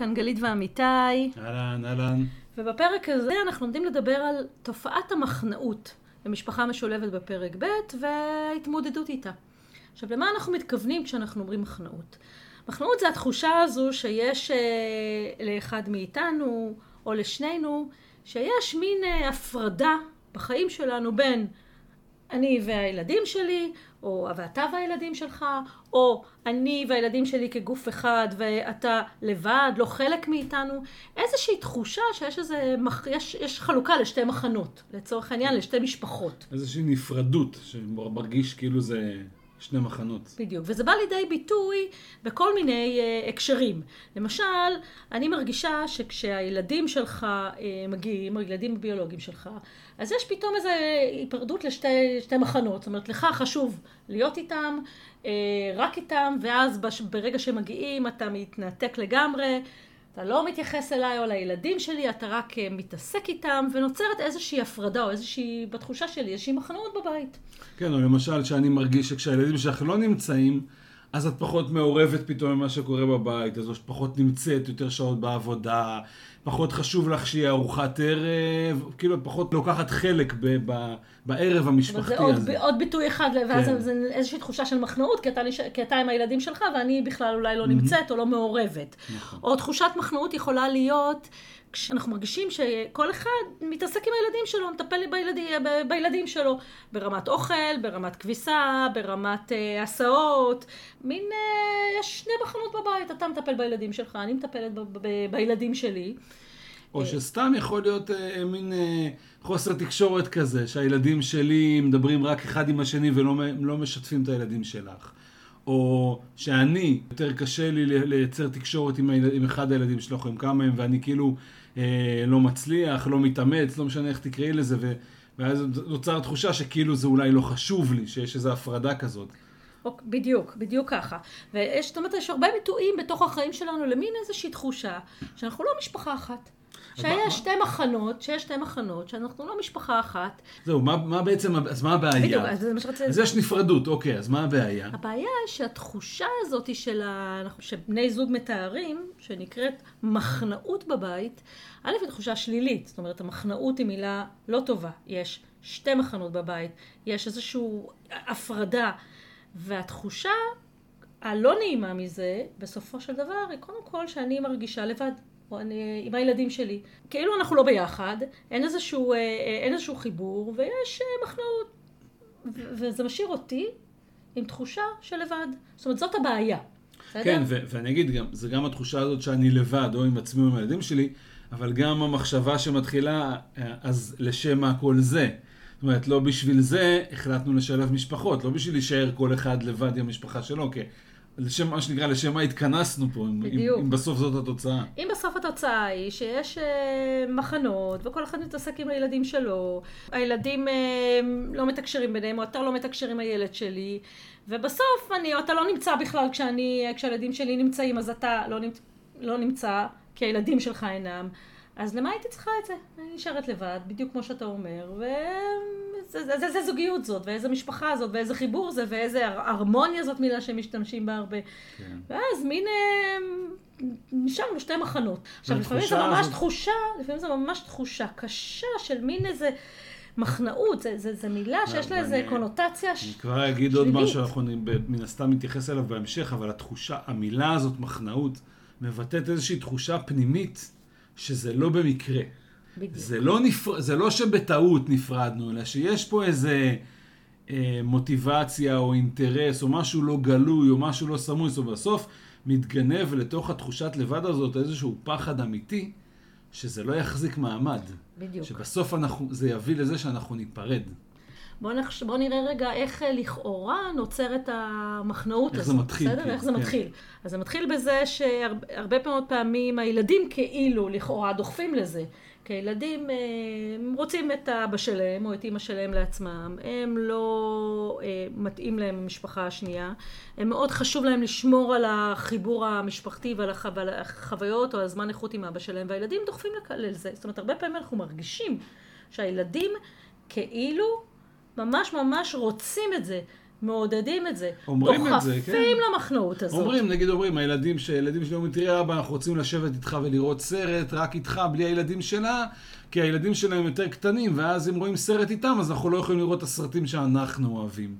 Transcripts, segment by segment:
כאן גלית ואמיתי, אהלן, אהלן. ובפרק הזה אנחנו עומדים לדבר על תופעת המחנאות במשפחה משולבת בפרק ב' וההתמודדות איתה. עכשיו, למה אנחנו מתכוונים כשאנחנו אומרים מחנאות? מחנאות זה התחושה הזו שיש אה, לאחד מאיתנו, או לשנינו, שיש מין אה, הפרדה בחיים שלנו בין אני והילדים שלי, או ואתה והילדים שלך, או אני והילדים שלי כגוף אחד ואתה לבד, לא חלק מאיתנו, איזושהי תחושה שיש איזה, יש, יש חלוקה לשתי מחנות, לצורך העניין, לשתי משפחות. איזושהי נפרדות, שמרגיש כאילו זה שני מחנות. בדיוק, וזה בא לידי ביטוי בכל מיני uh, הקשרים. למשל, אני מרגישה שכשהילדים שלך uh, מגיעים, הילדים הביולוגיים שלך, אז יש פתאום איזו היפרדות לשתי מחנות. זאת אומרת, לך חשוב להיות איתם, uh, רק איתם, ואז ברגע שמגיעים אתה מתנתק לגמרי. אתה לא מתייחס אליי או לילדים שלי, אתה רק אה, מתעסק איתם, ונוצרת איזושהי הפרדה או איזושהי, בתחושה שלי, איזושהי מחנות בבית. כן, או למשל שאני מרגיש שכשהילדים שלך לא נמצאים, אז את פחות מעורבת פתאום ממה שקורה בבית, אז את פחות נמצאת יותר שעות בעבודה, פחות חשוב לך שיהיה ארוחת ערב, כאילו את פחות לוקחת חלק ב, ב, בערב המשפחתי הזה. זה עוד, עוד ביטוי אחד, ואז כן. זה איזושהי תחושה של מחנאות, כי אתה, כי אתה עם הילדים שלך ואני בכלל אולי לא נמצאת או לא מעורבת. נכון. או תחושת מחנאות יכולה להיות כשאנחנו מרגישים שכל אחד מתעסק עם הילדים שלו, מטפל בילדים, בילדים שלו, ברמת אוכל, ברמת כביסה, ברמת uh, הסעות, מין, uh, יש שני מחנות בבית, אתה מטפל בילדים שלך, אני מטפלת ב- ב- בילדים שלי. או שסתם יכול להיות אה, מין אה, חוסר תקשורת כזה, שהילדים שלי מדברים רק אחד עם השני ולא לא משתפים את הילדים שלך. או שאני, יותר קשה לי לייצר תקשורת עם, הילד, עם אחד הילדים שלך, עם כמה הם, ואני כאילו אה, לא מצליח, לא מתאמץ, לא משנה איך תקראי לזה, ו, ואז נוצר תחושה שכאילו זה אולי לא חשוב לי, שיש איזו הפרדה כזאת. בדיוק, בדיוק ככה. ויש, זאת אומרת, יש הרבה ביטויים בתוך החיים שלנו למין איזושהי תחושה שאנחנו לא משפחה אחת. שיש שתי מחנות, שיש שתי מחנות, שאנחנו לא משפחה אחת. זהו, מה, מה בעצם, אז מה הבעיה? בדיוק, אז זה מה שרציתי... אז יש נפרדות, אוקיי, אז מה הבעיה? הבעיה היא שהתחושה הזאת של ה... שבני זוג מתארים, שנקראת מחנאות בבית, א', היא תחושה שלילית, זאת אומרת, המחנאות היא מילה לא טובה. יש שתי מחנות בבית, יש איזושהי הפרדה, והתחושה הלא נעימה מזה, בסופו של דבר, היא קודם כל שאני מרגישה לבד. או אני עם הילדים שלי. כאילו אנחנו לא ביחד, אין איזשהו, אה, אה, אין איזשהו חיבור, ויש אה, מחנאות. וזה משאיר אותי עם תחושה של לבד. זאת אומרת, זאת הבעיה. כן, ואני אגיד, גם, זה גם התחושה הזאת שאני לבד, או עם עצמי או עם הילדים שלי, אבל גם המחשבה שמתחילה, אז לשם מה כל זה? זאת אומרת, לא בשביל זה החלטנו לשלב משפחות, לא בשביל להישאר כל אחד לבד עם המשפחה שלו, כי לשם מה שנקרא, לשם מה התכנסנו פה, אם, אם בסוף זאת התוצאה. אם בסוף התוצאה היא שיש אה, מחנות, וכל אחד מתעסק עם הילדים שלו, הילדים אה, לא מתקשרים ביניהם, או אתה לא מתקשר עם הילד שלי, ובסוף אני, או אתה לא נמצא בכלל כשאני, כשהילדים שלי נמצאים, אז אתה לא, נמצ, לא נמצא, כי הילדים שלך אינם. אז למה הייתי צריכה את זה? אני נשארת לבד, בדיוק כמו שאתה אומר, ואיזה זוגיות זאת, ואיזה משפחה זאת, ואיזה חיבור זה, ואיזה הרמוניה זאת מילה שמשתמשים בה הרבה. כן. ואז מין... אה, נשארנו שתי מחנות. עכשיו, לפעמים זה ממש הזאת... תחושה, לפעמים זה ממש תחושה קשה של מין איזה... מחנאות, זו מילה שיש לה איזה קונוטציה שלילית. אני כבר אגיד עוד משהו, אנחנו מן הסתם נתייחס אליו בהמשך, אבל התחושה, המילה הזאת, מחנאות, מבטאת איזושהי תחושה פנימית שזה לא במקרה. בדיוק. זה לא, נפר... זה לא שבטעות נפרדנו, אלא שיש פה איזה אה, מוטיבציה או אינטרס או משהו לא גלוי או משהו לא סמוי, זאת בסוף מתגנב לתוך התחושת לבד הזאת איזשהו פחד אמיתי, שזה לא יחזיק מעמד. בדיוק. שבסוף אנחנו, זה יביא לזה שאנחנו ניפרד. בואו נחש... בוא נראה רגע איך אה, לכאורה נוצרת המחנאות הזאת. איך זה מתחיל. בסדר? כן, איך זה כן. מתחיל. אז זה מתחיל בזה שהרבה מאוד פעמים הילדים כאילו לכאורה דוחפים לזה. כי הילדים אה, רוצים את האבא שלהם או את אימא שלהם לעצמם, הם לא אה, מתאים להם המשפחה השנייה, הם מאוד חשוב להם לשמור על החיבור המשפחתי ועל, החו... החוויות או הזמן איכות עם אבא שלהם, והילדים דוחפים לזה. זאת אומרת, הרבה פעמים אנחנו מרגישים שהילדים כאילו ממש ממש רוצים את זה. מעודדים את זה. אומרים את זה, כן. דוחפים למחנאות הזאת. אומרים, נגיד אומרים, הילדים, הילדים שלי אומרים, תראה אבא, אנחנו רוצים לשבת איתך ולראות סרט, רק איתך, בלי הילדים שלה, כי הילדים שלהם יותר קטנים, ואז אם רואים סרט איתם, אז אנחנו לא יכולים לראות את הסרטים שאנחנו אוהבים.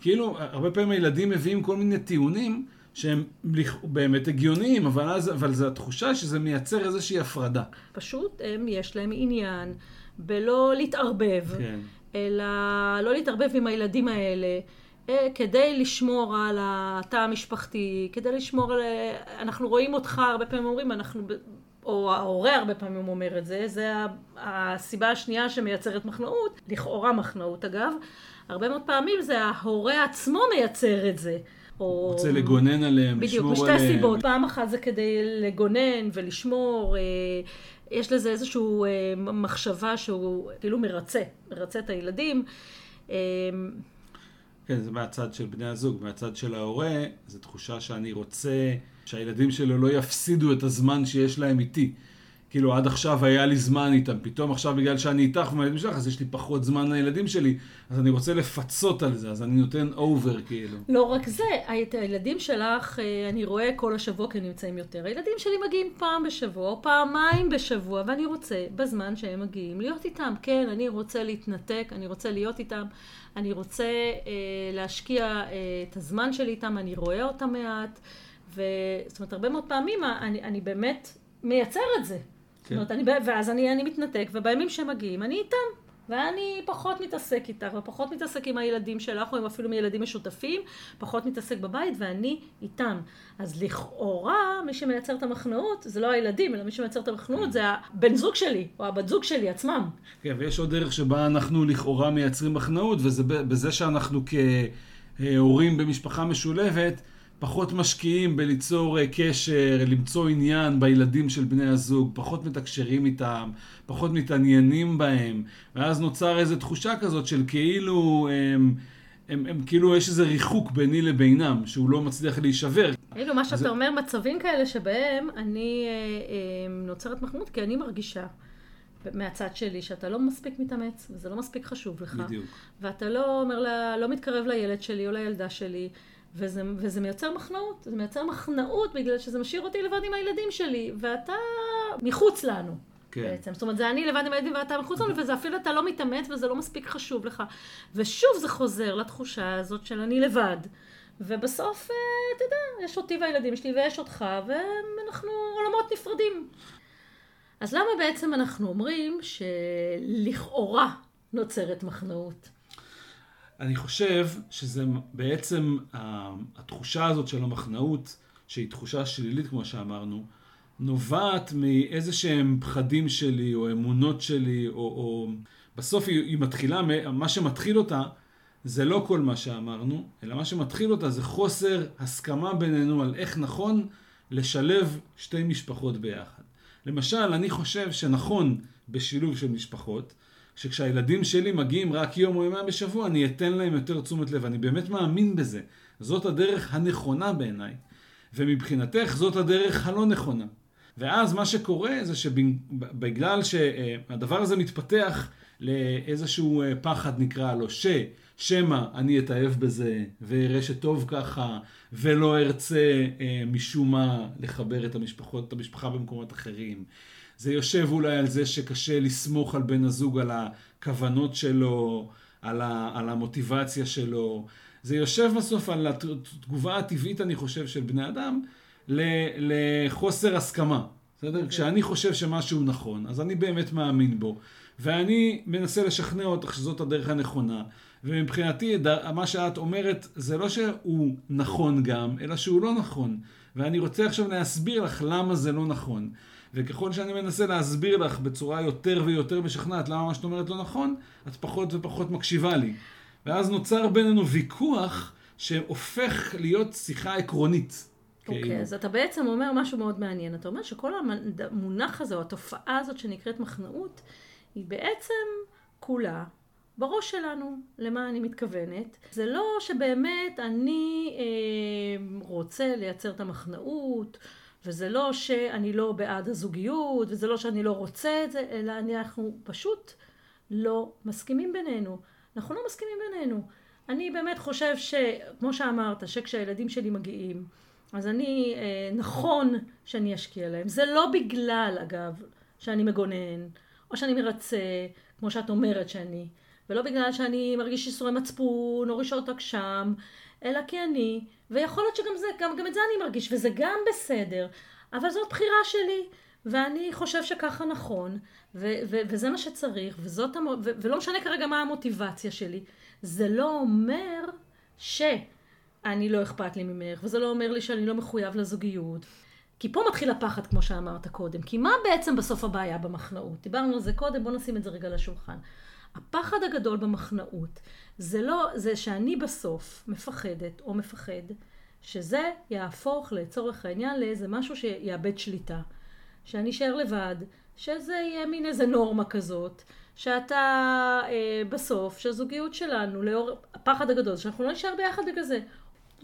כאילו, הרבה פעמים הילדים מביאים כל מיני טיעונים שהם באמת הגיוניים, אבל, אז, אבל זו התחושה שזה מייצר איזושהי הפרדה. פשוט הם, יש להם עניין בלא להתערבב, כן. אלא לא להתערבב עם הילדים האלה. אה, כדי לשמור על התא המשפחתי, כדי לשמור על... אנחנו רואים אותך, הרבה פעמים אומרים, אנחנו... או ההורה הרבה פעמים אומר את זה, זה הסיבה השנייה שמייצרת מחנאות, לכאורה מחנאות אגב, הרבה מאוד פעמים זה ההורה עצמו מייצר את זה. או... רוצה לגונן עליהם, בדיוק, לשמור עליהם. בדיוק, משתי סיבות. פעם אחת זה כדי לגונן ולשמור, אה, יש לזה איזושהי אה, מחשבה שהוא כאילו מרצה, מרצה את הילדים. כן, זה מהצד של בני הזוג, מהצד של ההורה, זו תחושה שאני רוצה שהילדים שלו לא יפסידו את הזמן שיש להם איתי. כאילו עד עכשיו היה לי זמן איתם, פתאום עכשיו בגלל שאני איתך ומהילדים שלך, אז יש לי פחות זמן לילדים שלי, אז אני רוצה לפצות על זה, אז אני נותן אובר כאילו. לא רק זה, את הילדים שלך אה, אני רואה כל השבוע כי הם נמצאים יותר. הילדים שלי מגיעים פעם בשבוע או פעמיים בשבוע, ואני רוצה בזמן שהם מגיעים להיות איתם. כן, אני רוצה להתנתק, אני רוצה להיות איתם, אני רוצה אה, להשקיע אה, את הזמן שלי איתם, אני רואה אותם מעט, וזאת אומרת, הרבה מאוד פעמים אני, אני באמת מייצר את זה. כן. זאת אומרת, אני, ואז אני, אני מתנתק, ובימים שמגיעים אני איתם. ואני פחות מתעסק איתך, ופחות מתעסק עם הילדים שלך, או עם אפילו מילדים משותפים, פחות מתעסק בבית, ואני איתם. אז לכאורה, מי שמייצר את המחנאות, זה לא הילדים, אלא מי שמייצר את המחנאות זה הבן זוג שלי, או הבת זוג שלי עצמם. כן, ויש עוד דרך שבה אנחנו לכאורה מייצרים מחנאות, וזה בזה שאנחנו כהורים במשפחה משולבת, פחות משקיעים בליצור אה, קשר, למצוא עניין בילדים של בני הזוג, פחות מתקשרים איתם, פחות מתעניינים בהם, ואז נוצר איזו תחושה כזאת של כאילו... הם, הם, הם כאילו יש איזה ריחוק ביני לבינם, שהוא לא מצליח להישבר. כאילו, מה שאתה אז... אומר, מצבים כאלה שבהם אני אה, אה, נוצרת מחמוד, כי אני מרגישה מהצד שלי שאתה לא מספיק מתאמץ, וזה לא מספיק חשוב לך. בדיוק. ואתה לא אומר לה, לא מתקרב לילד שלי או לילדה שלי. וזה, וזה מייצר מחנאות, זה מייצר מחנאות בגלל שזה משאיר אותי לבד עם הילדים שלי, ואתה מחוץ לנו. כן. בעצם. זאת אומרת, זה אני לבד עם הילדים ואתה מחוץ לנו, וזה אפילו אתה לא מתאמץ וזה לא מספיק חשוב לך. ושוב זה חוזר לתחושה הזאת של אני לבד. ובסוף, אה, אתה יודע, יש אותי והילדים שלי ויש אותך, ואנחנו עולמות נפרדים. אז למה בעצם אנחנו אומרים שלכאורה נוצרת מחנאות? אני חושב שזה בעצם התחושה הזאת של המחנאות, שהיא תחושה שלילית כמו שאמרנו, נובעת מאיזה שהם פחדים שלי או אמונות שלי, או, או בסוף היא, היא מתחילה, מה שמתחיל אותה זה לא כל מה שאמרנו, אלא מה שמתחיל אותה זה חוסר הסכמה בינינו על איך נכון לשלב שתי משפחות ביחד. למשל, אני חושב שנכון בשילוב של משפחות, שכשהילדים שלי מגיעים רק יום או יומיים בשבוע, אני אתן להם יותר תשומת לב. אני באמת מאמין בזה. זאת הדרך הנכונה בעיניי. ומבחינתך זאת הדרך הלא נכונה. ואז מה שקורה זה שבגלל שהדבר הזה מתפתח לאיזשהו אה, פחד נקרא לו, ששמא אני אתאהב בזה ואראה שטוב ככה ולא ארצה אה, משום מה לחבר את המשפחות, את המשפחה במקומות אחרים. זה יושב אולי על זה שקשה לסמוך על בן הזוג, על הכוונות שלו, על, ה, על המוטיבציה שלו. זה יושב בסוף על התגובה הטבעית, אני חושב, של בני אדם לחוסר הסכמה. בסדר? אוקיי. כשאני חושב שמשהו נכון, אז אני באמת מאמין בו, ואני מנסה לשכנע אותך שזאת הדרך הנכונה, ומבחינתי, מה שאת אומרת, זה לא שהוא נכון גם, אלא שהוא לא נכון. ואני רוצה עכשיו להסביר לך למה זה לא נכון. וככל שאני מנסה להסביר לך בצורה יותר ויותר משכנעת למה מה שאת אומרת לא נכון, את פחות ופחות מקשיבה לי. ואז נוצר בינינו ויכוח שהופך להיות שיחה עקרונית. אוקיי, okay, כאילו. אז אתה בעצם אומר משהו מאוד מעניין. אתה אומר שכל המונח הזה, או התופעה הזאת שנקראת מחנאות, היא בעצם כולה בראש שלנו. למה אני מתכוונת? זה לא שבאמת אני אה, רוצה לייצר את המחנאות, וזה לא שאני לא בעד הזוגיות, וזה לא שאני לא רוצה את זה, אלא אנחנו פשוט לא מסכימים בינינו. אנחנו לא מסכימים בינינו. אני באמת חושב שכמו שאמרת, שכשהילדים שלי מגיעים, אז אני, אה, נכון שאני אשקיע להם. זה לא בגלל, אגב, שאני מגונן, או שאני מרצה, כמו שאת אומרת שאני, ולא בגלל שאני מרגיש איסורי מצפון, או רישות אגשם, אלא כי אני, ויכול להיות שגם זה, גם, גם את זה אני מרגיש, וזה גם בסדר, אבל זאת בחירה שלי. ואני חושב שככה נכון, ו- ו- וזה מה שצריך, וזאת המו- ו- ולא משנה כרגע מה המוטיבציה שלי. זה לא אומר שאני לא אכפת לי ממך, וזה לא אומר לי שאני לא מחויב לזוגיות. כי פה מתחיל הפחד, כמו שאמרת קודם. כי מה בעצם בסוף הבעיה במחנאות? דיברנו על זה קודם, בואו נשים את זה רגע לשולחן. הפחד הגדול במחנאות זה לא, זה שאני בסוף מפחדת או מפחד שזה יהפוך לצורך העניין לאיזה משהו שיאבד שליטה. שאני אשאר לבד, שזה יהיה מין איזה נורמה כזאת, שאתה אה, בסוף, שהזוגיות שלנו, לאור הפחד הגדול, שאנחנו לא נשאר ביחד בגלל זה.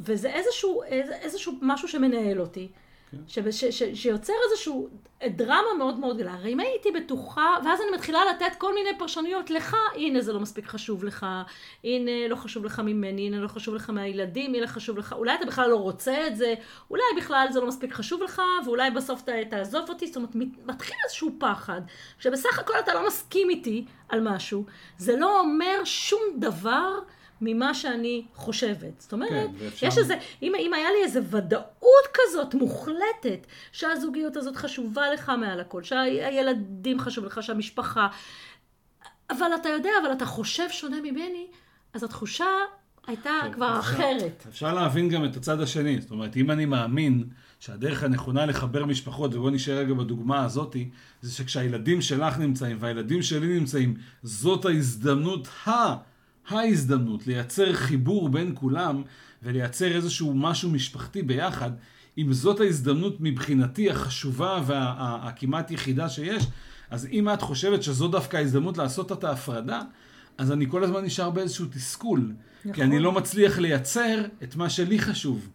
וזה איזשהו, איזשהו משהו שמנהל אותי. כן. ש, ש, שיוצר איזשהו דרמה מאוד מאוד גדולה. הרי אם הייתי בטוחה, ואז אני מתחילה לתת כל מיני פרשנויות לך, הנה זה לא מספיק חשוב לך, הנה לא חשוב לך ממני, הנה לא חשוב לך מהילדים, הנה חשוב לך, אולי אתה בכלל לא רוצה את זה, אולי בכלל זה לא מספיק חשוב לך, ואולי בסוף ת, תעזוב אותי, זאת אומרת, מתחיל איזשהו פחד, שבסך הכל אתה לא מסכים איתי על משהו, זה לא אומר שום דבר. ממה שאני חושבת. זאת אומרת, כן, ואפשר... יש איזה, אם, אם היה לי איזה ודאות כזאת מוחלטת, שהזוגיות הזאת חשובה לך מעל הכל, שהילדים חשוב לך, שהמשפחה, אבל אתה יודע, אבל אתה חושב שונה ממני, אז התחושה הייתה טוב, כבר אפשר, אחרת. אפשר להבין גם את הצד השני. זאת אומרת, אם אני מאמין שהדרך הנכונה לחבר משפחות, ובואו נשאר רגע בדוגמה הזאתי, זה שכשהילדים שלך נמצאים והילדים שלי נמצאים, זאת ההזדמנות ה... ההזדמנות לייצר חיבור בין כולם ולייצר איזשהו משהו משפחתי ביחד, אם זאת ההזדמנות מבחינתי החשובה והכמעט יחידה שיש, אז אם את חושבת שזו דווקא ההזדמנות לעשות את ההפרדה, אז אני כל הזמן נשאר באיזשהו תסכול. נכון. כי אני לא מצליח לייצר את מה שלי חשוב.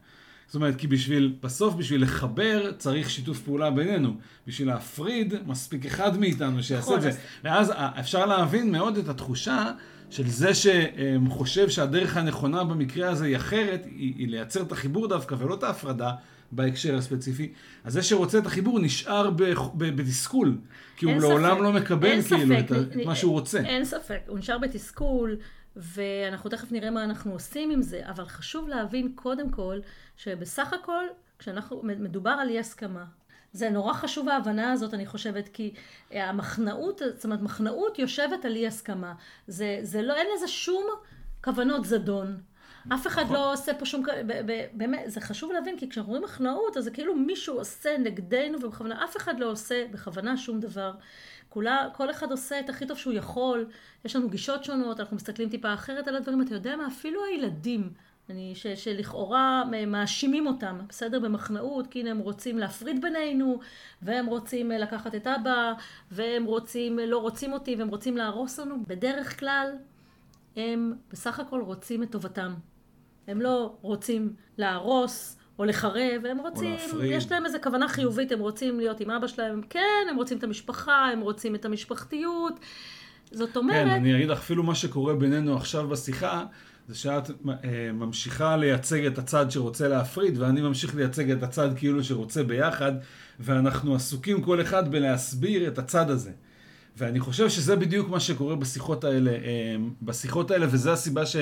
זאת אומרת, כי בשביל, בסוף בשביל לחבר צריך שיתוף פעולה בינינו. בשביל להפריד, מספיק אחד מאיתנו שיעשה נכון. את זה. ואז אפשר להבין מאוד את התחושה של זה שחושב שהדרך הנכונה במקרה הזה היא אחרת, היא, היא לייצר את החיבור דווקא ולא את ההפרדה בהקשר הספציפי. אז זה שרוצה את החיבור נשאר בתסכול, כי הוא ספק, לעולם לא מקבל כאילו ספק, את, את מה שהוא רוצה. אין ספק, הוא נשאר בתסכול, ואנחנו תכף נראה מה אנחנו עושים עם זה, אבל חשוב להבין קודם כל, שבסך הכל, כשאנחנו, מדובר על אי הסכמה. זה נורא חשוב ההבנה הזאת, אני חושבת, כי המחנאות, זאת אומרת, מחנאות יושבת על אי הסכמה. זה, זה לא, אין לזה שום כוונות זדון. אף אחד לא עושה פה שום, באמת, זה חשוב להבין, כי כשאנחנו רואים מחנאות, אז זה כאילו מישהו עושה נגדנו ובכוונה, אף אחד לא עושה בכוונה שום דבר. כולה, כל אחד עושה את הכי טוב שהוא יכול, יש לנו גישות שונות, אנחנו מסתכלים טיפה אחרת על הדברים, אתה יודע מה, אפילו הילדים, אני, ש, שלכאורה מאשימים אותם, בסדר? במחנאות, כי הנה הם רוצים להפריד בינינו, והם רוצים אה, לקחת את אבא, והם רוצים, אה, לא רוצים אותי, והם רוצים להרוס לנו. בדרך כלל, הם בסך הכל רוצים את טובתם. הם לא רוצים להרוס או לחרב, הם רוצים, יש להם איזו כוונה חיובית, הם רוצים להיות עם אבא שלהם, כן, הם רוצים את המשפחה, הם רוצים את המשפחתיות. זאת אומרת... כן, אני אגיד לך, אפילו מה שקורה בינינו עכשיו בשיחה, זה שאת אה, ממשיכה לייצג את הצד שרוצה להפריד, ואני ממשיך לייצג את הצד כאילו שרוצה ביחד, ואנחנו עסוקים כל אחד בלהסביר את הצד הזה. ואני חושב שזה בדיוק מה שקורה בשיחות האלה, אה, בשיחות האלה, וזו הסיבה ש,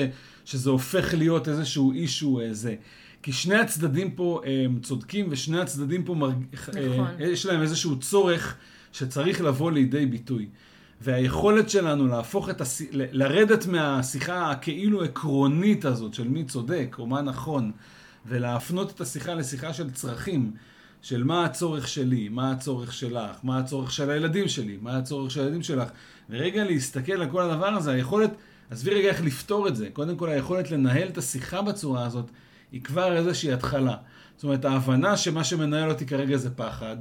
שזה הופך להיות איזשהו אישו זה. אה, כי שני הצדדים פה צודקים, ושני הצדדים פה מרג... נכון. יש להם איזשהו צורך שצריך לבוא לידי ביטוי. והיכולת שלנו להפוך את הש... לרדת מהשיחה הכאילו עקרונית הזאת של מי צודק או מה נכון, ולהפנות את השיחה לשיחה של צרכים, של מה הצורך שלי, מה הצורך שלך, מה הצורך של הילדים שלי, מה הצורך של הילדים שלך, ורגע להסתכל על כל הדבר הזה, היכולת, עזבי רגע איך לפתור את זה, קודם כל היכולת לנהל את השיחה בצורה הזאת, היא כבר איזושהי התחלה. זאת אומרת, ההבנה שמה שמנהל אותי כרגע זה פחד,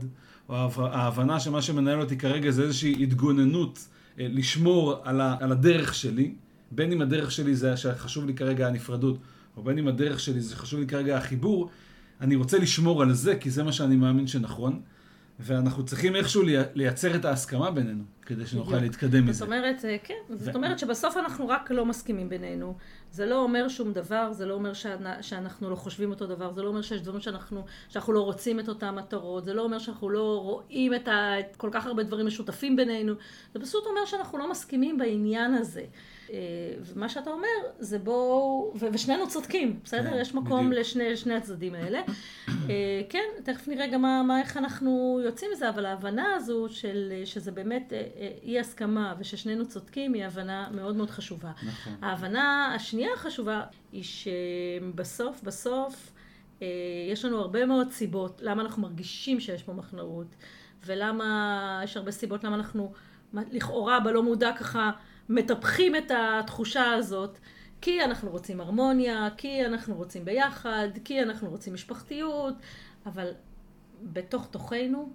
או ההבנה שמה שמנהל אותי כרגע זה איזושהי התגוננות לשמור על, ה, על הדרך שלי, בין אם הדרך שלי זה שחשוב לי כרגע הנפרדות, או בין אם הדרך שלי זה חשוב לי כרגע החיבור, אני רוצה לשמור על זה, כי זה מה שאני מאמין שנכון. ואנחנו צריכים איכשהו לייצר את ההסכמה בינינו, כדי שנוכל בדיוק. להתקדם מזה. זאת אומרת, אה, כן, ו... זאת אומרת שבסוף אנחנו רק לא מסכימים בינינו. זה לא אומר שום דבר, זה לא אומר שאנחנו לא חושבים אותו דבר, זה לא אומר שיש דברים שאנחנו, שאנחנו לא רוצים את אותן מטרות, זה לא אומר שאנחנו לא רואים את, ה, את כל כך הרבה דברים משותפים בינינו, זה פשוט אומר שאנחנו לא מסכימים בעניין הזה. אה, ומה שאתה אומר זה בואו, ושנינו צודקים, בסדר? כן, יש מקום בדיוק. לשני, הצדדים האלה. אה, כן, תכף נראה גם מה, מה, איך אנחנו יוצאים מזה, אבל ההבנה הזו של, שזה באמת אה, אי הסכמה וששנינו צודקים היא הבנה מאוד מאוד חשובה. נכון. ההבנה השנייה החשובה היא שבסוף, בסוף, יש לנו הרבה מאוד סיבות למה אנחנו מרגישים שיש פה מחנאות, ולמה, יש הרבה סיבות למה אנחנו לכאורה בלא מודע ככה מטפחים את התחושה הזאת, כי אנחנו רוצים הרמוניה, כי אנחנו רוצים ביחד, כי אנחנו רוצים משפחתיות, אבל בתוך תוכנו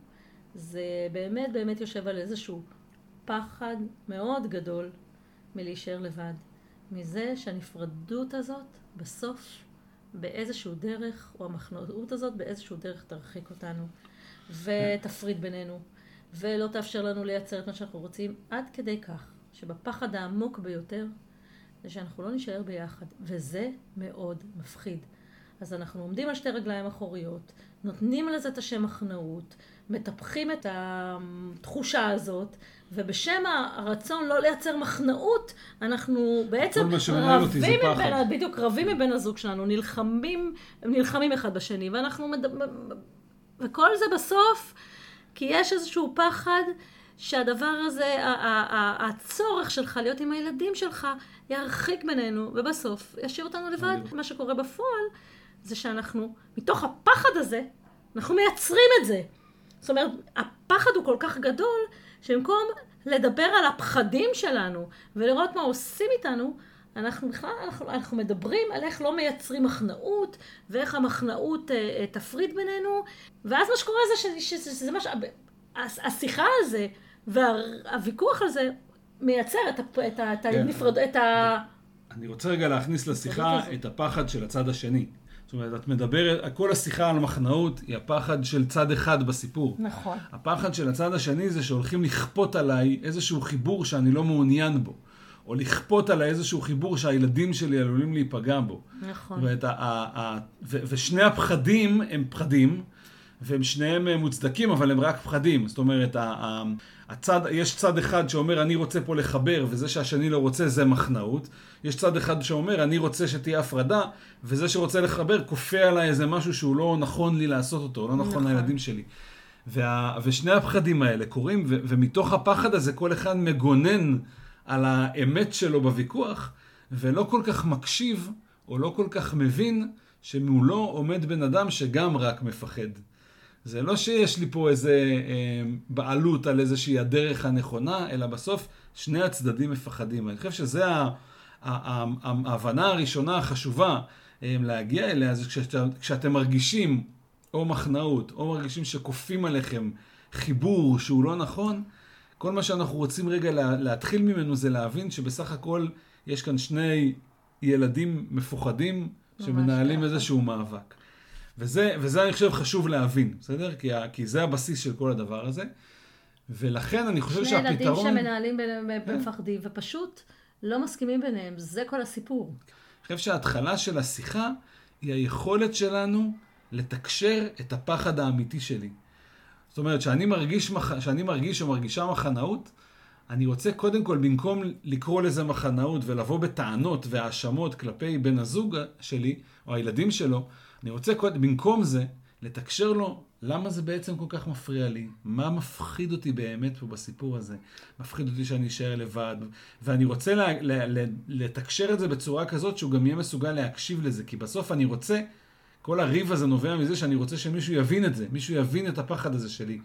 זה באמת באמת יושב על איזשהו פחד מאוד גדול מלהישאר לבד. מזה שהנפרדות הזאת בסוף באיזשהו דרך, או המחנאות הזאת באיזשהו דרך תרחיק אותנו ותפריד בינינו ולא תאפשר לנו לייצר את מה שאנחנו רוצים עד כדי כך שבפחד העמוק ביותר זה שאנחנו לא נישאר ביחד, וזה מאוד מפחיד. אז אנחנו עומדים על שתי רגליים אחוריות, נותנים לזה את השם מחנאות, מטפחים את התחושה הזאת, ובשם הרצון לא לייצר מחנאות, אנחנו בעצם רבים מבין, בדיוק רבים מבן הזוג שלנו, נלחמים, נלחמים אחד בשני, ואנחנו, מד... וכל זה בסוף, כי יש איזשהו פחד שהדבר הזה, הצורך שלך להיות עם הילדים שלך, ירחיק בינינו, ובסוף ישאיר אותנו לבד. מה שקורה בפועל, זה שאנחנו, מתוך הפחד הזה, אנחנו מייצרים את זה. זאת אומרת, הפחד הוא כל כך גדול, שבמקום לדבר על הפחדים שלנו, ולראות מה עושים איתנו, אנחנו בכלל, אנחנו, אנחנו מדברים על איך לא מייצרים מחנאות, ואיך המחנאות אה, אה, תפריד בינינו, ואז מה שקורה זה שזה, מה ש... השיחה על זה, והוויכוח הזה מייצר את, את, את, כן. הנפרד, את ה... אני רוצה רגע להכניס לשיחה את הפחד של הצד השני. זאת אומרת, את מדברת, כל השיחה על מחנאות היא הפחד של צד אחד בסיפור. נכון. הפחד של הצד השני זה שהולכים לכפות עליי איזשהו חיבור שאני לא מעוניין בו. או לכפות עליי איזשהו חיבור שהילדים שלי עלולים להיפגע בו. נכון. ואת ה, ה, ה, ו, ושני הפחדים הם פחדים, והם שניהם מוצדקים, אבל הם רק פחדים. זאת אומרת, הצד, יש צד אחד שאומר אני רוצה פה לחבר וזה שהשני לא רוצה זה מחנאות. יש צד אחד שאומר אני רוצה שתהיה הפרדה וזה שרוצה לחבר כופה עליי איזה משהו שהוא לא נכון לי לעשות אותו, לא נכון, נכון. לילדים שלי. וה, ושני הפחדים האלה קורים ו, ומתוך הפחד הזה כל אחד מגונן על האמת שלו בוויכוח ולא כל כך מקשיב או לא כל כך מבין שמולו עומד בן אדם שגם רק מפחד. זה לא שיש לי פה איזה אה, בעלות על איזושהי הדרך הנכונה, אלא בסוף שני הצדדים מפחדים. אני חושב שזה ההבנה הראשונה החשובה אה, להגיע אליה, זה כשאתם, כשאתם מרגישים או מחנאות, או מרגישים שכופים עליכם חיבור שהוא לא נכון, כל מה שאנחנו רוצים רגע לה, להתחיל ממנו זה להבין שבסך הכל יש כאן שני ילדים מפוחדים שמנהלים איזשהו מאבק. וזה, וזה אני חושב חשוב להבין, בסדר? כי, כי זה הבסיס של כל הדבר הזה. ולכן אני חושב שני שהפתרון... שני ילדים שמנהלים במפחדים, כן. ופשוט לא מסכימים ביניהם, זה כל הסיפור. אני חושב שההתחלה של השיחה היא היכולת שלנו לתקשר את הפחד האמיתי שלי. זאת אומרת, שאני מרגיש, שאני מרגיש או מרגישה מחנאות, אני רוצה קודם כל, במקום לקרוא לזה מחנאות ולבוא בטענות והאשמות כלפי בן הזוג שלי, או הילדים שלו, אני רוצה קודם, במקום זה, לתקשר לו למה זה בעצם כל כך מפריע לי, מה מפחיד אותי באמת פה בסיפור הזה. מפחיד אותי שאני אשאר לבד, ואני רוצה לה, לה, לה, לתקשר את זה בצורה כזאת שהוא גם יהיה מסוגל להקשיב לזה, כי בסוף אני רוצה, כל הריב הזה נובע מזה שאני רוצה שמישהו יבין את זה, מישהו יבין את הפחד הזה שלי.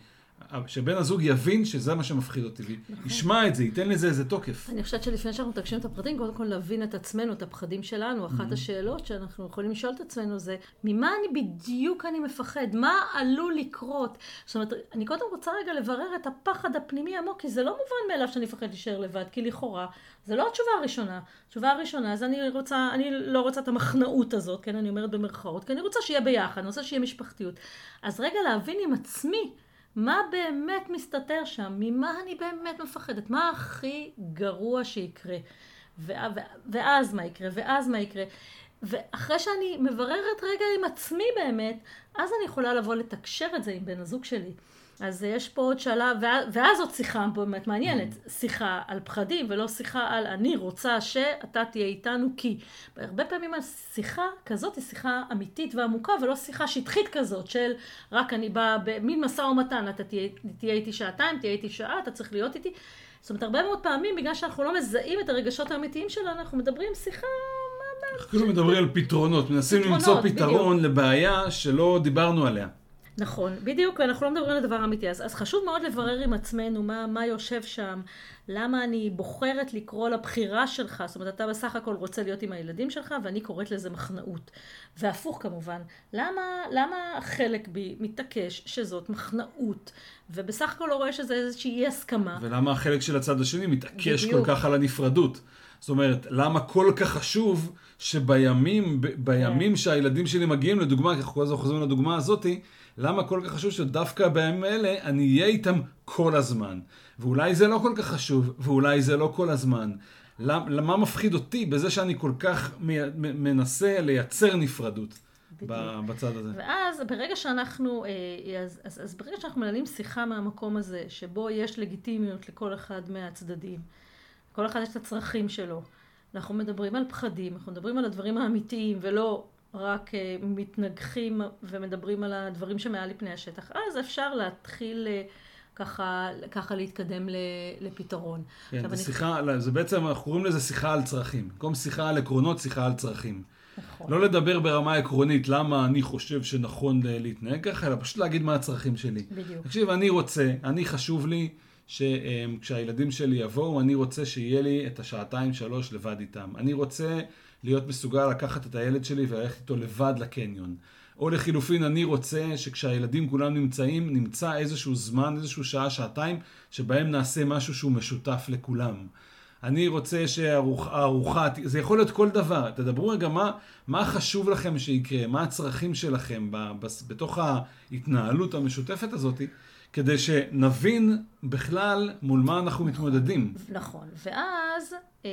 שבן הזוג יבין שזה מה שמפחיד אותי, נכון. ישמע את זה, ייתן לזה איזה תוקף. אני חושבת שלפני שאנחנו מתקשים את הפרטים, קודם כל להבין את עצמנו, את הפחדים שלנו. אחת mm-hmm. השאלות שאנחנו יכולים לשאול את עצמנו זה, ממה אני בדיוק אני מפחד? מה עלול לקרות? זאת אומרת, אני קודם רוצה רגע לברר את הפחד הפנימי עמוק, כי זה לא מובן מאליו שאני מפחד להישאר לבד, כי לכאורה, זה לא התשובה הראשונה. התשובה הראשונה, אז אני רוצה, אני לא רוצה את המחנאות הזאת, כן, אני אומרת במרכאות, כי אני רוצה שיהיה ביחד, אני רוצה שיהיה משפחתיות. אז רגע להבין עם עצמי, מה באמת מסתתר שם? ממה אני באמת מפחדת? מה הכי גרוע שיקרה? ואז מה יקרה? ואז מה יקרה? ואחרי שאני מבררת רגע עם עצמי באמת, אז אני יכולה לבוא לתקשר את זה עם בן הזוג שלי. אז יש פה עוד שלב, ואז עוד שיחה באמת מעניינת, שיחה על פחדים ולא שיחה על אני רוצה שאתה תהיה איתנו כי. הרבה פעמים השיחה כזאת היא שיחה אמיתית ועמוקה ולא שיחה שטחית כזאת של רק אני באה במין משא ומתן, אתה תהיה, תהיה איתי שעתיים, תהיה איתי שעה, אתה צריך להיות איתי. זאת אומרת, הרבה מאוד פעמים, בגלל שאנחנו לא מזהים את הרגשות האמיתיים שלנו, אנחנו מדברים שיחה... אנחנו כאילו מדברים על פתרונות, מנסים למצוא פתרון. לבעיה שלא דיברנו עליה. נכון, בדיוק, ואנחנו לא מדברים על הדבר אמיתי. אז, אז חשוב מאוד לברר עם עצמנו מה, מה יושב שם, למה אני בוחרת לקרוא לבחירה שלך, זאת אומרת, אתה בסך הכל רוצה להיות עם הילדים שלך, ואני קוראת לזה מחנאות. והפוך כמובן, למה, למה חלק בי מתעקש שזאת מחנאות, ובסך הכל לא רואה שזה איזושהי אי הסכמה. ולמה החלק של הצד השני מתעקש בדיוק. כל כך על הנפרדות? זאת אומרת, למה כל כך חשוב שבימים, בימים כן. שהילדים שלי מגיעים, לדוגמה, כי אנחנו כל הזמן חוזרים לדוגמה הזאתי, למה כל כך חשוב שדווקא בימים האלה אני אהיה איתם כל הזמן? ואולי זה לא כל כך חשוב, ואולי זה לא כל הזמן. למה מפחיד אותי בזה שאני כל כך מנסה לייצר נפרדות בצד הזה? ואז ברגע שאנחנו, אה, אז, אז, אז ברגע שאנחנו מנהלים שיחה מהמקום הזה, שבו יש לגיטימיות לכל אחד מהצדדים, כל אחד יש את הצרכים שלו, אנחנו מדברים על פחדים, אנחנו מדברים על הדברים האמיתיים ולא רק אה, מתנגחים ומדברים על הדברים שמעל לפני השטח, אז אפשר להתחיל אה, ככה, ככה להתקדם לפתרון. כן, זה, שיחה, אני... זה בעצם, אנחנו קוראים לזה שיחה על צרכים. במקום שיחה על עקרונות, שיחה על צרכים. נכון. לא לדבר ברמה עקרונית למה אני חושב שנכון להתנהג ככה, אלא פשוט להגיד מה הצרכים שלי. בדיוק. תקשיב, אני רוצה, אני חשוב לי שכשהילדים שלי יבואו, אני רוצה שיהיה לי את השעתיים שלוש לבד איתם. אני רוצה להיות מסוגל לקחת את הילד שלי וללכת איתו לבד לקניון. או לחילופין, אני רוצה שכשהילדים כולם נמצאים, נמצא איזשהו זמן, איזשהו שעה, שעתיים, שבהם נעשה משהו שהוא משותף לכולם. אני רוצה שהארוחה, זה יכול להיות כל דבר. תדברו רגע מה, מה חשוב לכם שיקרה, מה הצרכים שלכם בתוך ההתנהלות המשותפת הזאת, כדי שנבין בכלל מול מה אנחנו מתמודדים. נכון, ואז, אה,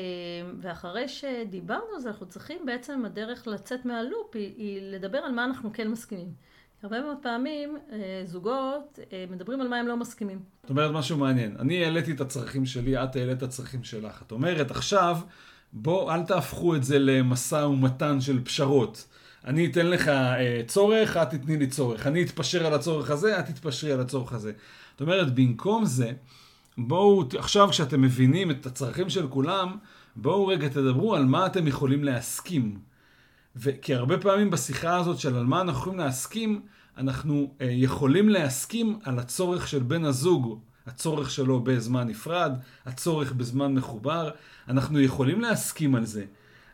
ואחרי שדיברנו על זה, אנחנו צריכים בעצם, הדרך לצאת מהלופ היא, היא לדבר על מה אנחנו כן מסכימים. הרבה מאוד פעמים אה, זוגות אה, מדברים על מה הם לא מסכימים. זאת אומרת משהו מעניין. אני העליתי את הצרכים שלי, את העלית את הצרכים שלך. את אומרת, עכשיו, בוא, אל תהפכו את זה למשא ומתן של פשרות. אני אתן לך אה, צורך, את תתני לי צורך. אני אתפשר על הצורך הזה, את תתפשרי על הצורך הזה. זאת אומרת, במקום זה, בואו, עכשיו כשאתם מבינים את הצרכים של כולם, בואו רגע תדברו על מה אתם יכולים להסכים. כי הרבה פעמים בשיחה הזאת של על מה אנחנו יכולים להסכים, אנחנו אה, יכולים להסכים על הצורך של בן הזוג, הצורך שלו בזמן נפרד, הצורך בזמן מחובר, אנחנו יכולים להסכים על זה.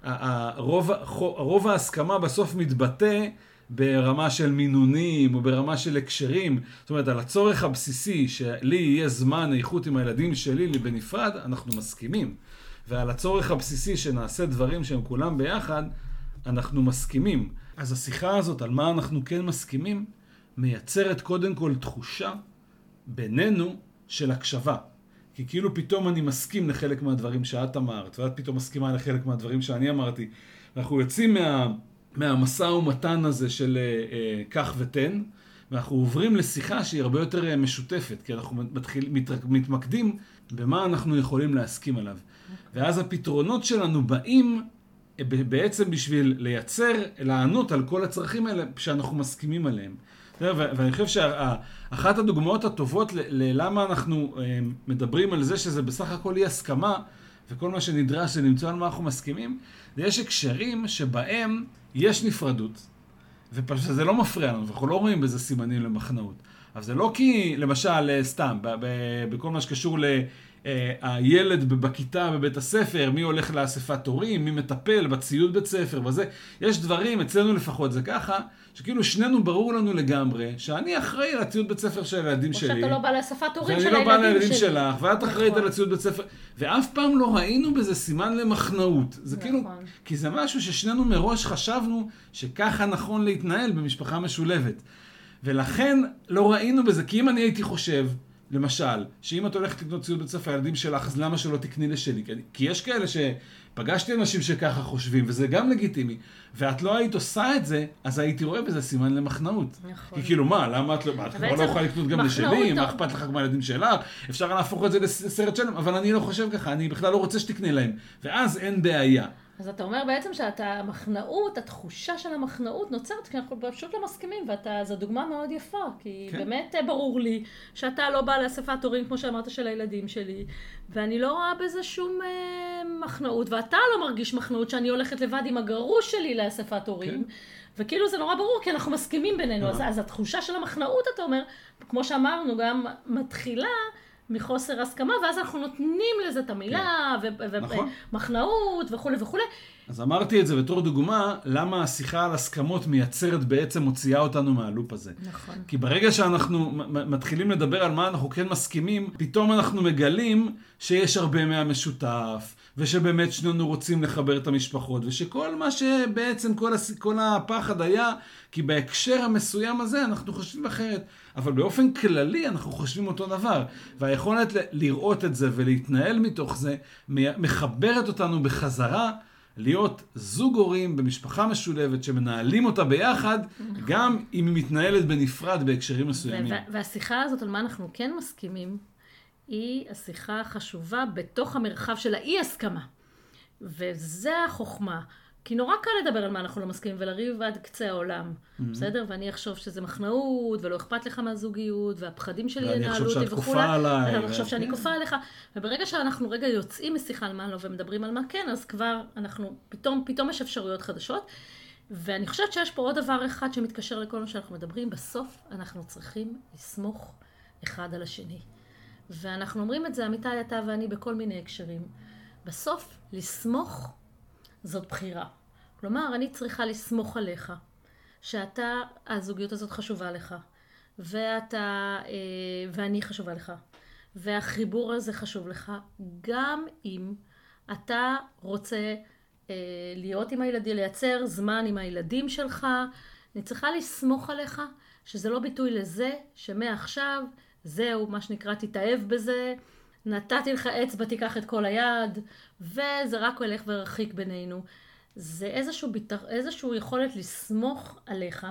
הרוב, הרוב ההסכמה בסוף מתבטא ברמה של מינונים או ברמה של הקשרים. זאת אומרת, על הצורך הבסיסי שלי יהיה זמן איכות עם הילדים שלי בנפרד, אנחנו מסכימים. ועל הצורך הבסיסי שנעשה דברים שהם כולם ביחד, אנחנו מסכימים. אז השיחה הזאת על מה אנחנו כן מסכימים, מייצרת קודם כל תחושה בינינו של הקשבה. כי כאילו פתאום אני מסכים לחלק מהדברים שאת אמרת, ואת פתאום מסכימה לחלק מהדברים שאני אמרתי. אנחנו יוצאים מה, מהמשא ומתן הזה של אה, אה, קח ותן, ואנחנו עוברים לשיחה שהיא הרבה יותר אה, משותפת, כי אנחנו מתחיל, מת, מתמקדים במה אנחנו יכולים להסכים עליו. ואז הפתרונות שלנו באים אה, בעצם בשביל לייצר, לענות על כל הצרכים האלה שאנחנו מסכימים עליהם. ואני חושב שאחת הדוגמאות הטובות ללמה אנחנו אה, מדברים על זה שזה בסך הכל אי הסכמה, וכל מה שנדרש זה למצוא על מה אנחנו מסכימים, זה יש הקשרים שבהם יש נפרדות, ופשוט זה לא מפריע לנו, אנחנו לא רואים בזה סימנים למחנאות. אבל זה לא כי, למשל, אה, סתם, בכל מה שקשור הילד בכיתה בבית הספר, מי הולך לאספת הורים, מי מטפל בציוד בית ספר וזה. יש דברים, אצלנו לפחות זה ככה, שכאילו שנינו ברור לנו לגמרי, שאני אחראי על הציוד בית ספר של הילדים שלי. או שאתה לא בא לאספת הורים של הילדים שלי. שאני לא בא לילדים שלך, ואת אחראית נכון. על הציוד בית ספר. ואף פעם לא ראינו בזה סימן למחנאות. זה נכון. כאילו, כי זה משהו ששנינו מראש חשבנו שככה נכון להתנהל במשפחה משולבת. ולכן לא ראינו בזה, כי אם אני הייתי חושב, למשל, שאם את הולכת לקנות ציוד בית ספר לילדים שלך, אז למה שלא תקני לשלי? כי יש כאלה שפגשתי אנשים שככה חושבים, וזה גם לגיטימי, ואת לא היית עושה את זה, אז הייתי רואה בזה סימן למחנאות. נכון. כי כאילו, מה, למה את לא, מה, את כבר לא יכולה לקנות גם לשלי? מה אכפת לך כמו הילדים שלך? אפשר להפוך את זה לסרט שלם, אבל אני לא חושב ככה, אני בכלל לא רוצה שתקני להם. ואז אין בעיה. אז אתה אומר בעצם שאתה, המחנאות, התחושה של המחנאות נוצרת כי אנחנו פשוט לא מסכימים, וזו דוגמה מאוד יפה, כי כן. באמת אה, ברור לי שאתה לא בא לאספת הורים, כמו שאמרת, של הילדים שלי, ואני לא רואה בזה שום אה, מחנאות, ואתה לא מרגיש מחנאות שאני הולכת לבד עם הגרוש שלי לאספת הורים. כן. וכאילו זה נורא ברור, כי אנחנו מסכימים בינינו. אז, אז התחושה של המחנאות, אתה אומר, כמו שאמרנו, גם מתחילה מחוסר הסכמה, ואז אנחנו נותנים לזה את המילה, כן. ומחנאות נכון. וכולי וכולי. אז אמרתי את זה בתור דוגמה, למה השיחה על הסכמות מייצרת בעצם, מוציאה אותנו מהלופ הזה. נכון. כי ברגע שאנחנו מתחילים לדבר על מה אנחנו כן מסכימים, פתאום אנחנו מגלים שיש הרבה מהמשותף, ושבאמת שנינו רוצים לחבר את המשפחות, ושכל מה שבעצם כל, הס... כל הפחד היה, כי בהקשר המסוים הזה אנחנו חושבים אחרת. אבל באופן כללי אנחנו חושבים אותו דבר. והיכולת לראות את זה ולהתנהל מתוך זה, מחברת אותנו בחזרה להיות זוג הורים במשפחה משולבת שמנהלים אותה ביחד, גם אם היא מתנהלת בנפרד בהקשרים מסוימים. והשיחה הזאת על מה אנחנו כן מסכימים, היא השיחה החשובה בתוך המרחב של האי-הסכמה. וזה החוכמה. כי נורא קל לדבר על מה אנחנו לא מסכימים ולריב עד קצה העולם, mm-hmm. בסדר? ואני אחשוב שזה מחנאות, ולא אכפת לך מהזוגיות, והפחדים שלי ינהלו אותי וכולי. ואני אחשוב שאני כופה עליך. וברגע שאנחנו רגע יוצאים משיחה על מה לא ומדברים על מה כן, אז כבר אנחנו, פתאום, פתאום יש אפשרויות חדשות. ואני חושבת שיש פה עוד דבר אחד שמתקשר לכל מה שאנחנו מדברים. בסוף אנחנו צריכים לסמוך אחד על השני. ואנחנו אומרים את זה, אמיתי, אתה ואני, בכל מיני הקשרים. בסוף, לסמוך זאת בחירה. כלומר, אני צריכה לסמוך עליך, שאתה, הזוגיות הזאת חשובה לך, ואתה, אה, ואני חשובה לך, והחיבור הזה חשוב לך, גם אם אתה רוצה אה, להיות עם הילדים, לייצר זמן עם הילדים שלך, אני צריכה לסמוך עליך שזה לא ביטוי לזה שמעכשיו זהו, מה שנקרא, תתאהב בזה, נתתי לך אצבע, תיקח את כל היד, וזה רק הולך ורחיק בינינו. זה איזשהו, ביטח, איזשהו יכולת לסמוך עליך,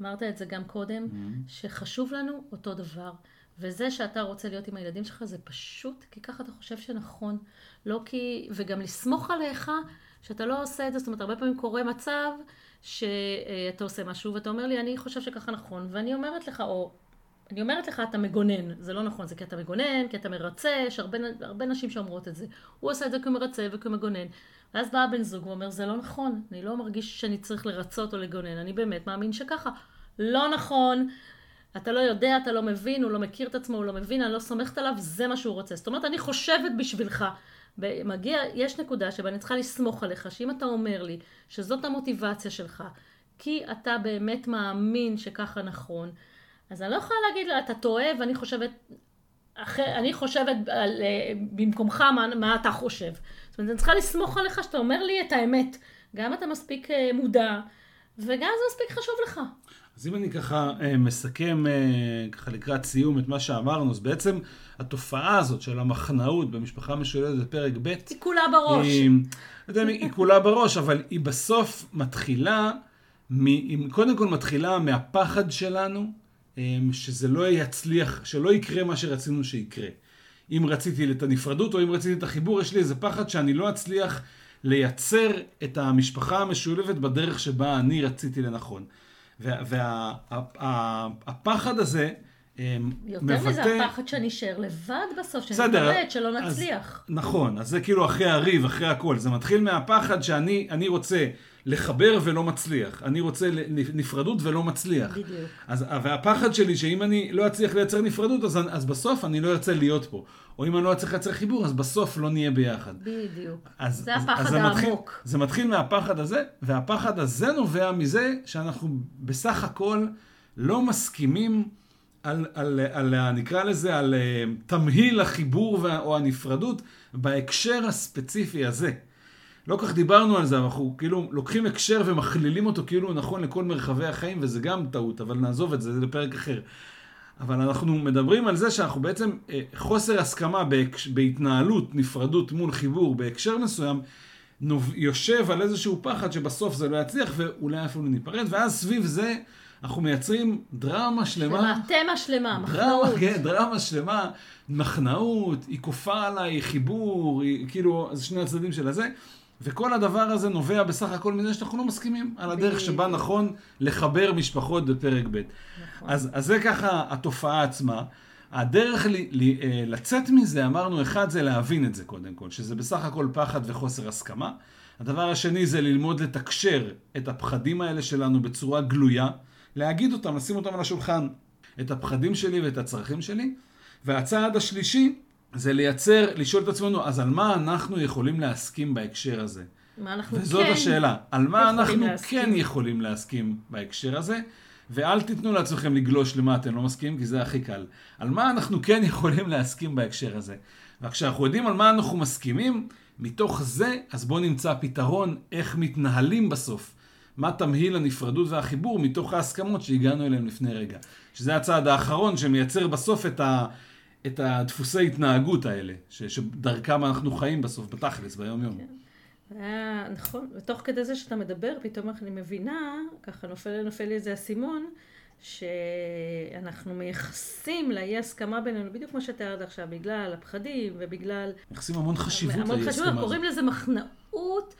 אמרת את זה גם קודם, mm-hmm. שחשוב לנו אותו דבר. וזה שאתה רוצה להיות עם הילדים שלך זה פשוט כי ככה אתה חושב שנכון. לא כי... וגם לסמוך עליך שאתה לא עושה את זה. זאת אומרת, הרבה פעמים קורה מצב שאתה עושה משהו ואתה אומר לי, אני חושב שככה נכון, ואני אומרת לך, או אני אומרת לך, אתה מגונן. זה לא נכון, זה כי אתה מגונן, כי אתה מרצה, יש הרבה, הרבה נשים שאומרות את זה. הוא עושה את זה כמרצה וכמגונן. ואז בא הבן זוג ואומר, זה לא נכון, אני לא מרגיש שאני צריך לרצות או לגונן, אני באמת מאמין שככה. לא נכון, אתה לא יודע, אתה לא מבין, הוא לא מכיר את עצמו, הוא לא מבין, אני לא סומכת עליו, זה מה שהוא רוצה. זאת אומרת, אני חושבת בשבילך. מגיע, יש נקודה שבה אני צריכה לסמוך עליך, שאם אתה אומר לי שזאת המוטיבציה שלך, כי אתה באמת מאמין שככה נכון, אז אני לא יכולה להגיד לה, אתה טועה ואני חושבת, אחרי, אני חושבת על, אה, במקומך מה, מה אתה חושב. זאת אומרת, אני צריכה לסמוך עליך שאתה אומר לי את האמת. גם אתה מספיק אה, מודע, וגם זה מספיק חשוב לך. אז אם אני ככה אה, מסכם ככה לקראת סיום את מה שאמרנו, אז בעצם התופעה הזאת של המחנאות במשפחה משולדת בפרק ב' היא כולה בראש. היא, לא יודע, היא כולה בראש, אבל היא בסוף מתחילה, מ, היא קודם כל מתחילה מהפחד שלנו שזה לא יצליח, שלא יקרה מה שרצינו שיקרה. אם רציתי את הנפרדות או אם רציתי את החיבור, יש לי איזה פחד שאני לא אצליח לייצר את המשפחה המשולבת בדרך שבה אני רציתי לנכון. והפחד וה, הזה אמ, יותר מבטא... יותר מזה, הפחד שאני אשאר לבד בסוף, שנתמרד, שלא נצליח. אז, נכון, אז זה כאילו אחרי הריב, אחרי הכל. זה מתחיל מהפחד שאני רוצה לחבר ולא מצליח. אני רוצה נפרדות ולא מצליח. בדיוק. אז, והפחד שלי שאם אני לא אצליח לייצר נפרדות, אז, אז בסוף אני לא ארצה להיות פה. או אם אני לא אצליח לייצר חיבור, אז בסוף לא נהיה ביחד. בדיוק. אז, זה הפחד אז, אז העמוק. מתחיל, זה מתחיל מהפחד הזה, והפחד הזה נובע מזה שאנחנו בסך הכל לא מסכימים על, על, על, על נקרא לזה, על uh, תמהיל החיבור וה, או הנפרדות בהקשר הספציפי הזה. לא כך דיברנו על זה, אנחנו כאילו לוקחים הקשר ומכלילים אותו כאילו הוא נכון לכל מרחבי החיים, וזה גם טעות, אבל נעזוב את זה, זה לפרק אחר. אבל אנחנו מדברים על זה שאנחנו בעצם, אה, חוסר הסכמה בהתנהלות, נפרדות מול חיבור בהקשר מסוים, יושב על איזשהו פחד שבסוף זה לא יצליח ואולי אפילו ניפרד, ואז סביב זה אנחנו מייצרים דרמה שלמה. שלמה, תמה שלמה, מחנאות. דרמה, כן, דרמה שלמה, מחנאות, היא כופה עליי, חיבור, היא, כאילו, זה שני הצדדים של הזה. וכל הדבר הזה נובע בסך הכל מזה שאנחנו לא מסכימים על הדרך שבה נכון לחבר משפחות בפרק ב'. נכון. אז, אז זה ככה התופעה עצמה. הדרך לי, לי, אה, לצאת מזה, אמרנו, אחד זה להבין את זה קודם כל, שזה בסך הכל פחד וחוסר הסכמה. הדבר השני זה ללמוד לתקשר את הפחדים האלה שלנו בצורה גלויה, להגיד אותם, לשים אותם על השולחן, את הפחדים שלי ואת הצרכים שלי. והצעד השלישי זה לייצר, לשאול את עצמנו, אז על מה אנחנו יכולים להסכים בהקשר הזה? מה אנחנו וזאת כן השאלה, על מה אנחנו להסכים. כן יכולים להסכים בהקשר הזה, ואל תיתנו לעצמכם לגלוש למה אתם לא מסכימים, כי זה הכי קל. על מה אנחנו כן יכולים להסכים בהקשר הזה. וכשאנחנו יודעים על מה אנחנו מסכימים, מתוך זה, אז בואו נמצא פתרון איך מתנהלים בסוף. מה תמהיל הנפרדות והחיבור מתוך ההסכמות שהגענו אליהן לפני רגע. שזה הצעד האחרון שמייצר בסוף את ה... את הדפוסי התנהגות האלה, ש, שדרכם אנחנו חיים בסוף, בתכלס, ביום-יום. כן. היה, נכון, ותוך כדי זה שאתה מדבר, פתאום אני מבינה, ככה נופל, נופל לי איזה אסימון, שאנחנו מייחסים לאי הסכמה בינינו, בדיוק כמו שתיארת עכשיו, בגלל הפחדים ובגלל... מייחסים המון חשיבות לאי הסכמה. המון חשיבות, קוראים לזה מחנאות,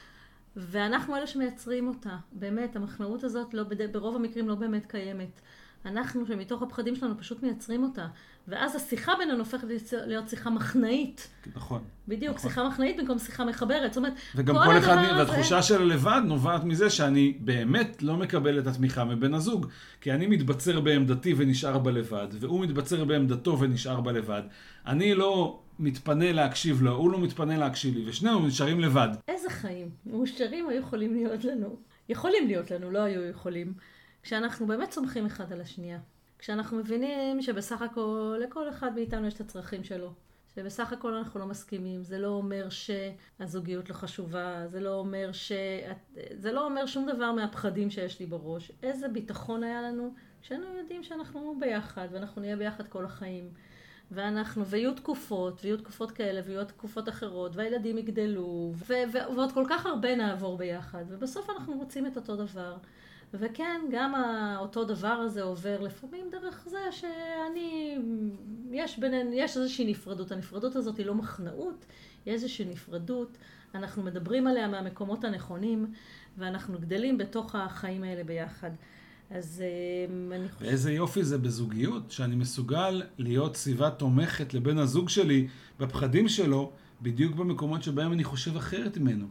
ואנחנו אלה שמייצרים אותה. באמת, המחנאות הזאת לא, ברוב המקרים לא באמת קיימת. אנחנו שמתוך הפחדים שלנו פשוט מייצרים אותה. ואז השיחה בינינו הופכת להיות שיחה מחנאית. נכון. בדיוק, נכון. שיחה מחנאית במקום שיחה מחברת. זאת אומרת, וגם כל, כל אחד, הזה... והתחושה של הלבד נובעת מזה שאני באמת לא מקבל את התמיכה מבן הזוג. כי אני מתבצר בעמדתי ונשאר בלבד, והוא מתבצר בעמדתו ונשאר בלבד. אני לא מתפנה להקשיב לו, הוא לא מתפנה להקשיב לי, ושנינו נשארים לבד. איזה חיים מאושרים היו יכולים להיות לנו. יכולים להיות לנו, לא היו יכולים. כשאנחנו באמת סומכים אחד על השנייה. כשאנחנו מבינים שבסך הכל, לכל אחד מאיתנו יש את הצרכים שלו. שבסך הכל אנחנו לא מסכימים, זה לא אומר שהזוגיות לא חשובה, זה לא אומר ש... זה לא אומר שום דבר מהפחדים שיש לי בראש. איזה ביטחון היה לנו כשאנו יודעים שאנחנו ביחד, ואנחנו נהיה ביחד כל החיים. ואנחנו, ויהיו תקופות, ויהיו תקופות כאלה, ויהיו תקופות אחרות, והילדים יגדלו, ו- ו- ועוד כל כך הרבה נעבור ביחד, ובסוף אנחנו רוצים את אותו דבר. וכן, גם אותו דבר הזה עובר לפעמים דרך זה שאני, יש בינינו, יש איזושהי נפרדות. הנפרדות הזאת היא לא מחנאות, היא איזושהי נפרדות. אנחנו מדברים עליה מהמקומות הנכונים, ואנחנו גדלים בתוך החיים האלה ביחד. אז אה, אני חושבת... ואיזה יופי זה בזוגיות, שאני מסוגל להיות סביבה תומכת לבן הזוג שלי בפחדים שלו, בדיוק במקומות שבהם אני חושב אחרת ממנו.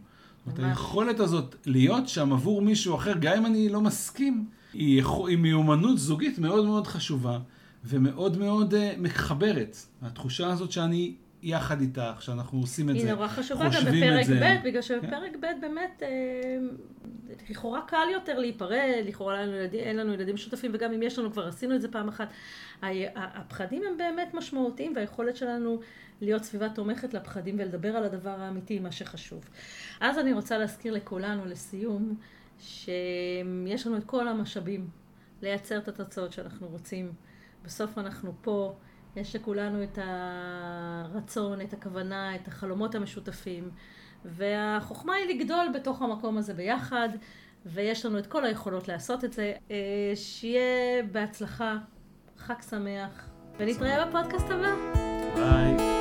זאת אומרת, היכולת הזאת להיות שם עבור מישהו אחר, גם אם אני לא מסכים, היא, היא מיומנות זוגית מאוד מאוד חשובה ומאוד מאוד uh, מחברת. התחושה הזאת שאני יחד איתך, שאנחנו עושים את היא זה, היא נורא חשובה גם בפרק ב', בגלל שבפרק כן. ב' באמת, אה, לכאורה קל יותר להיפרד, לכאורה אין לנו ילדים משותפים, וגם אם יש לנו, כבר עשינו את זה פעם אחת. הפחדים הם באמת משמעותיים, והיכולת שלנו להיות סביבה תומכת לפחדים ולדבר על הדבר האמיתי, מה שחשוב. אז אני רוצה להזכיר לכולנו, לסיום, שיש לנו את כל המשאבים לייצר את התוצאות שאנחנו רוצים. בסוף אנחנו פה. יש לכולנו את הרצון, את הכוונה, את החלומות המשותפים, והחוכמה היא לגדול בתוך המקום הזה ביחד, ויש לנו את כל היכולות לעשות את זה. אה, שיהיה בהצלחה, חג שמח, ונתראה בפודקאסט הבא. ביי.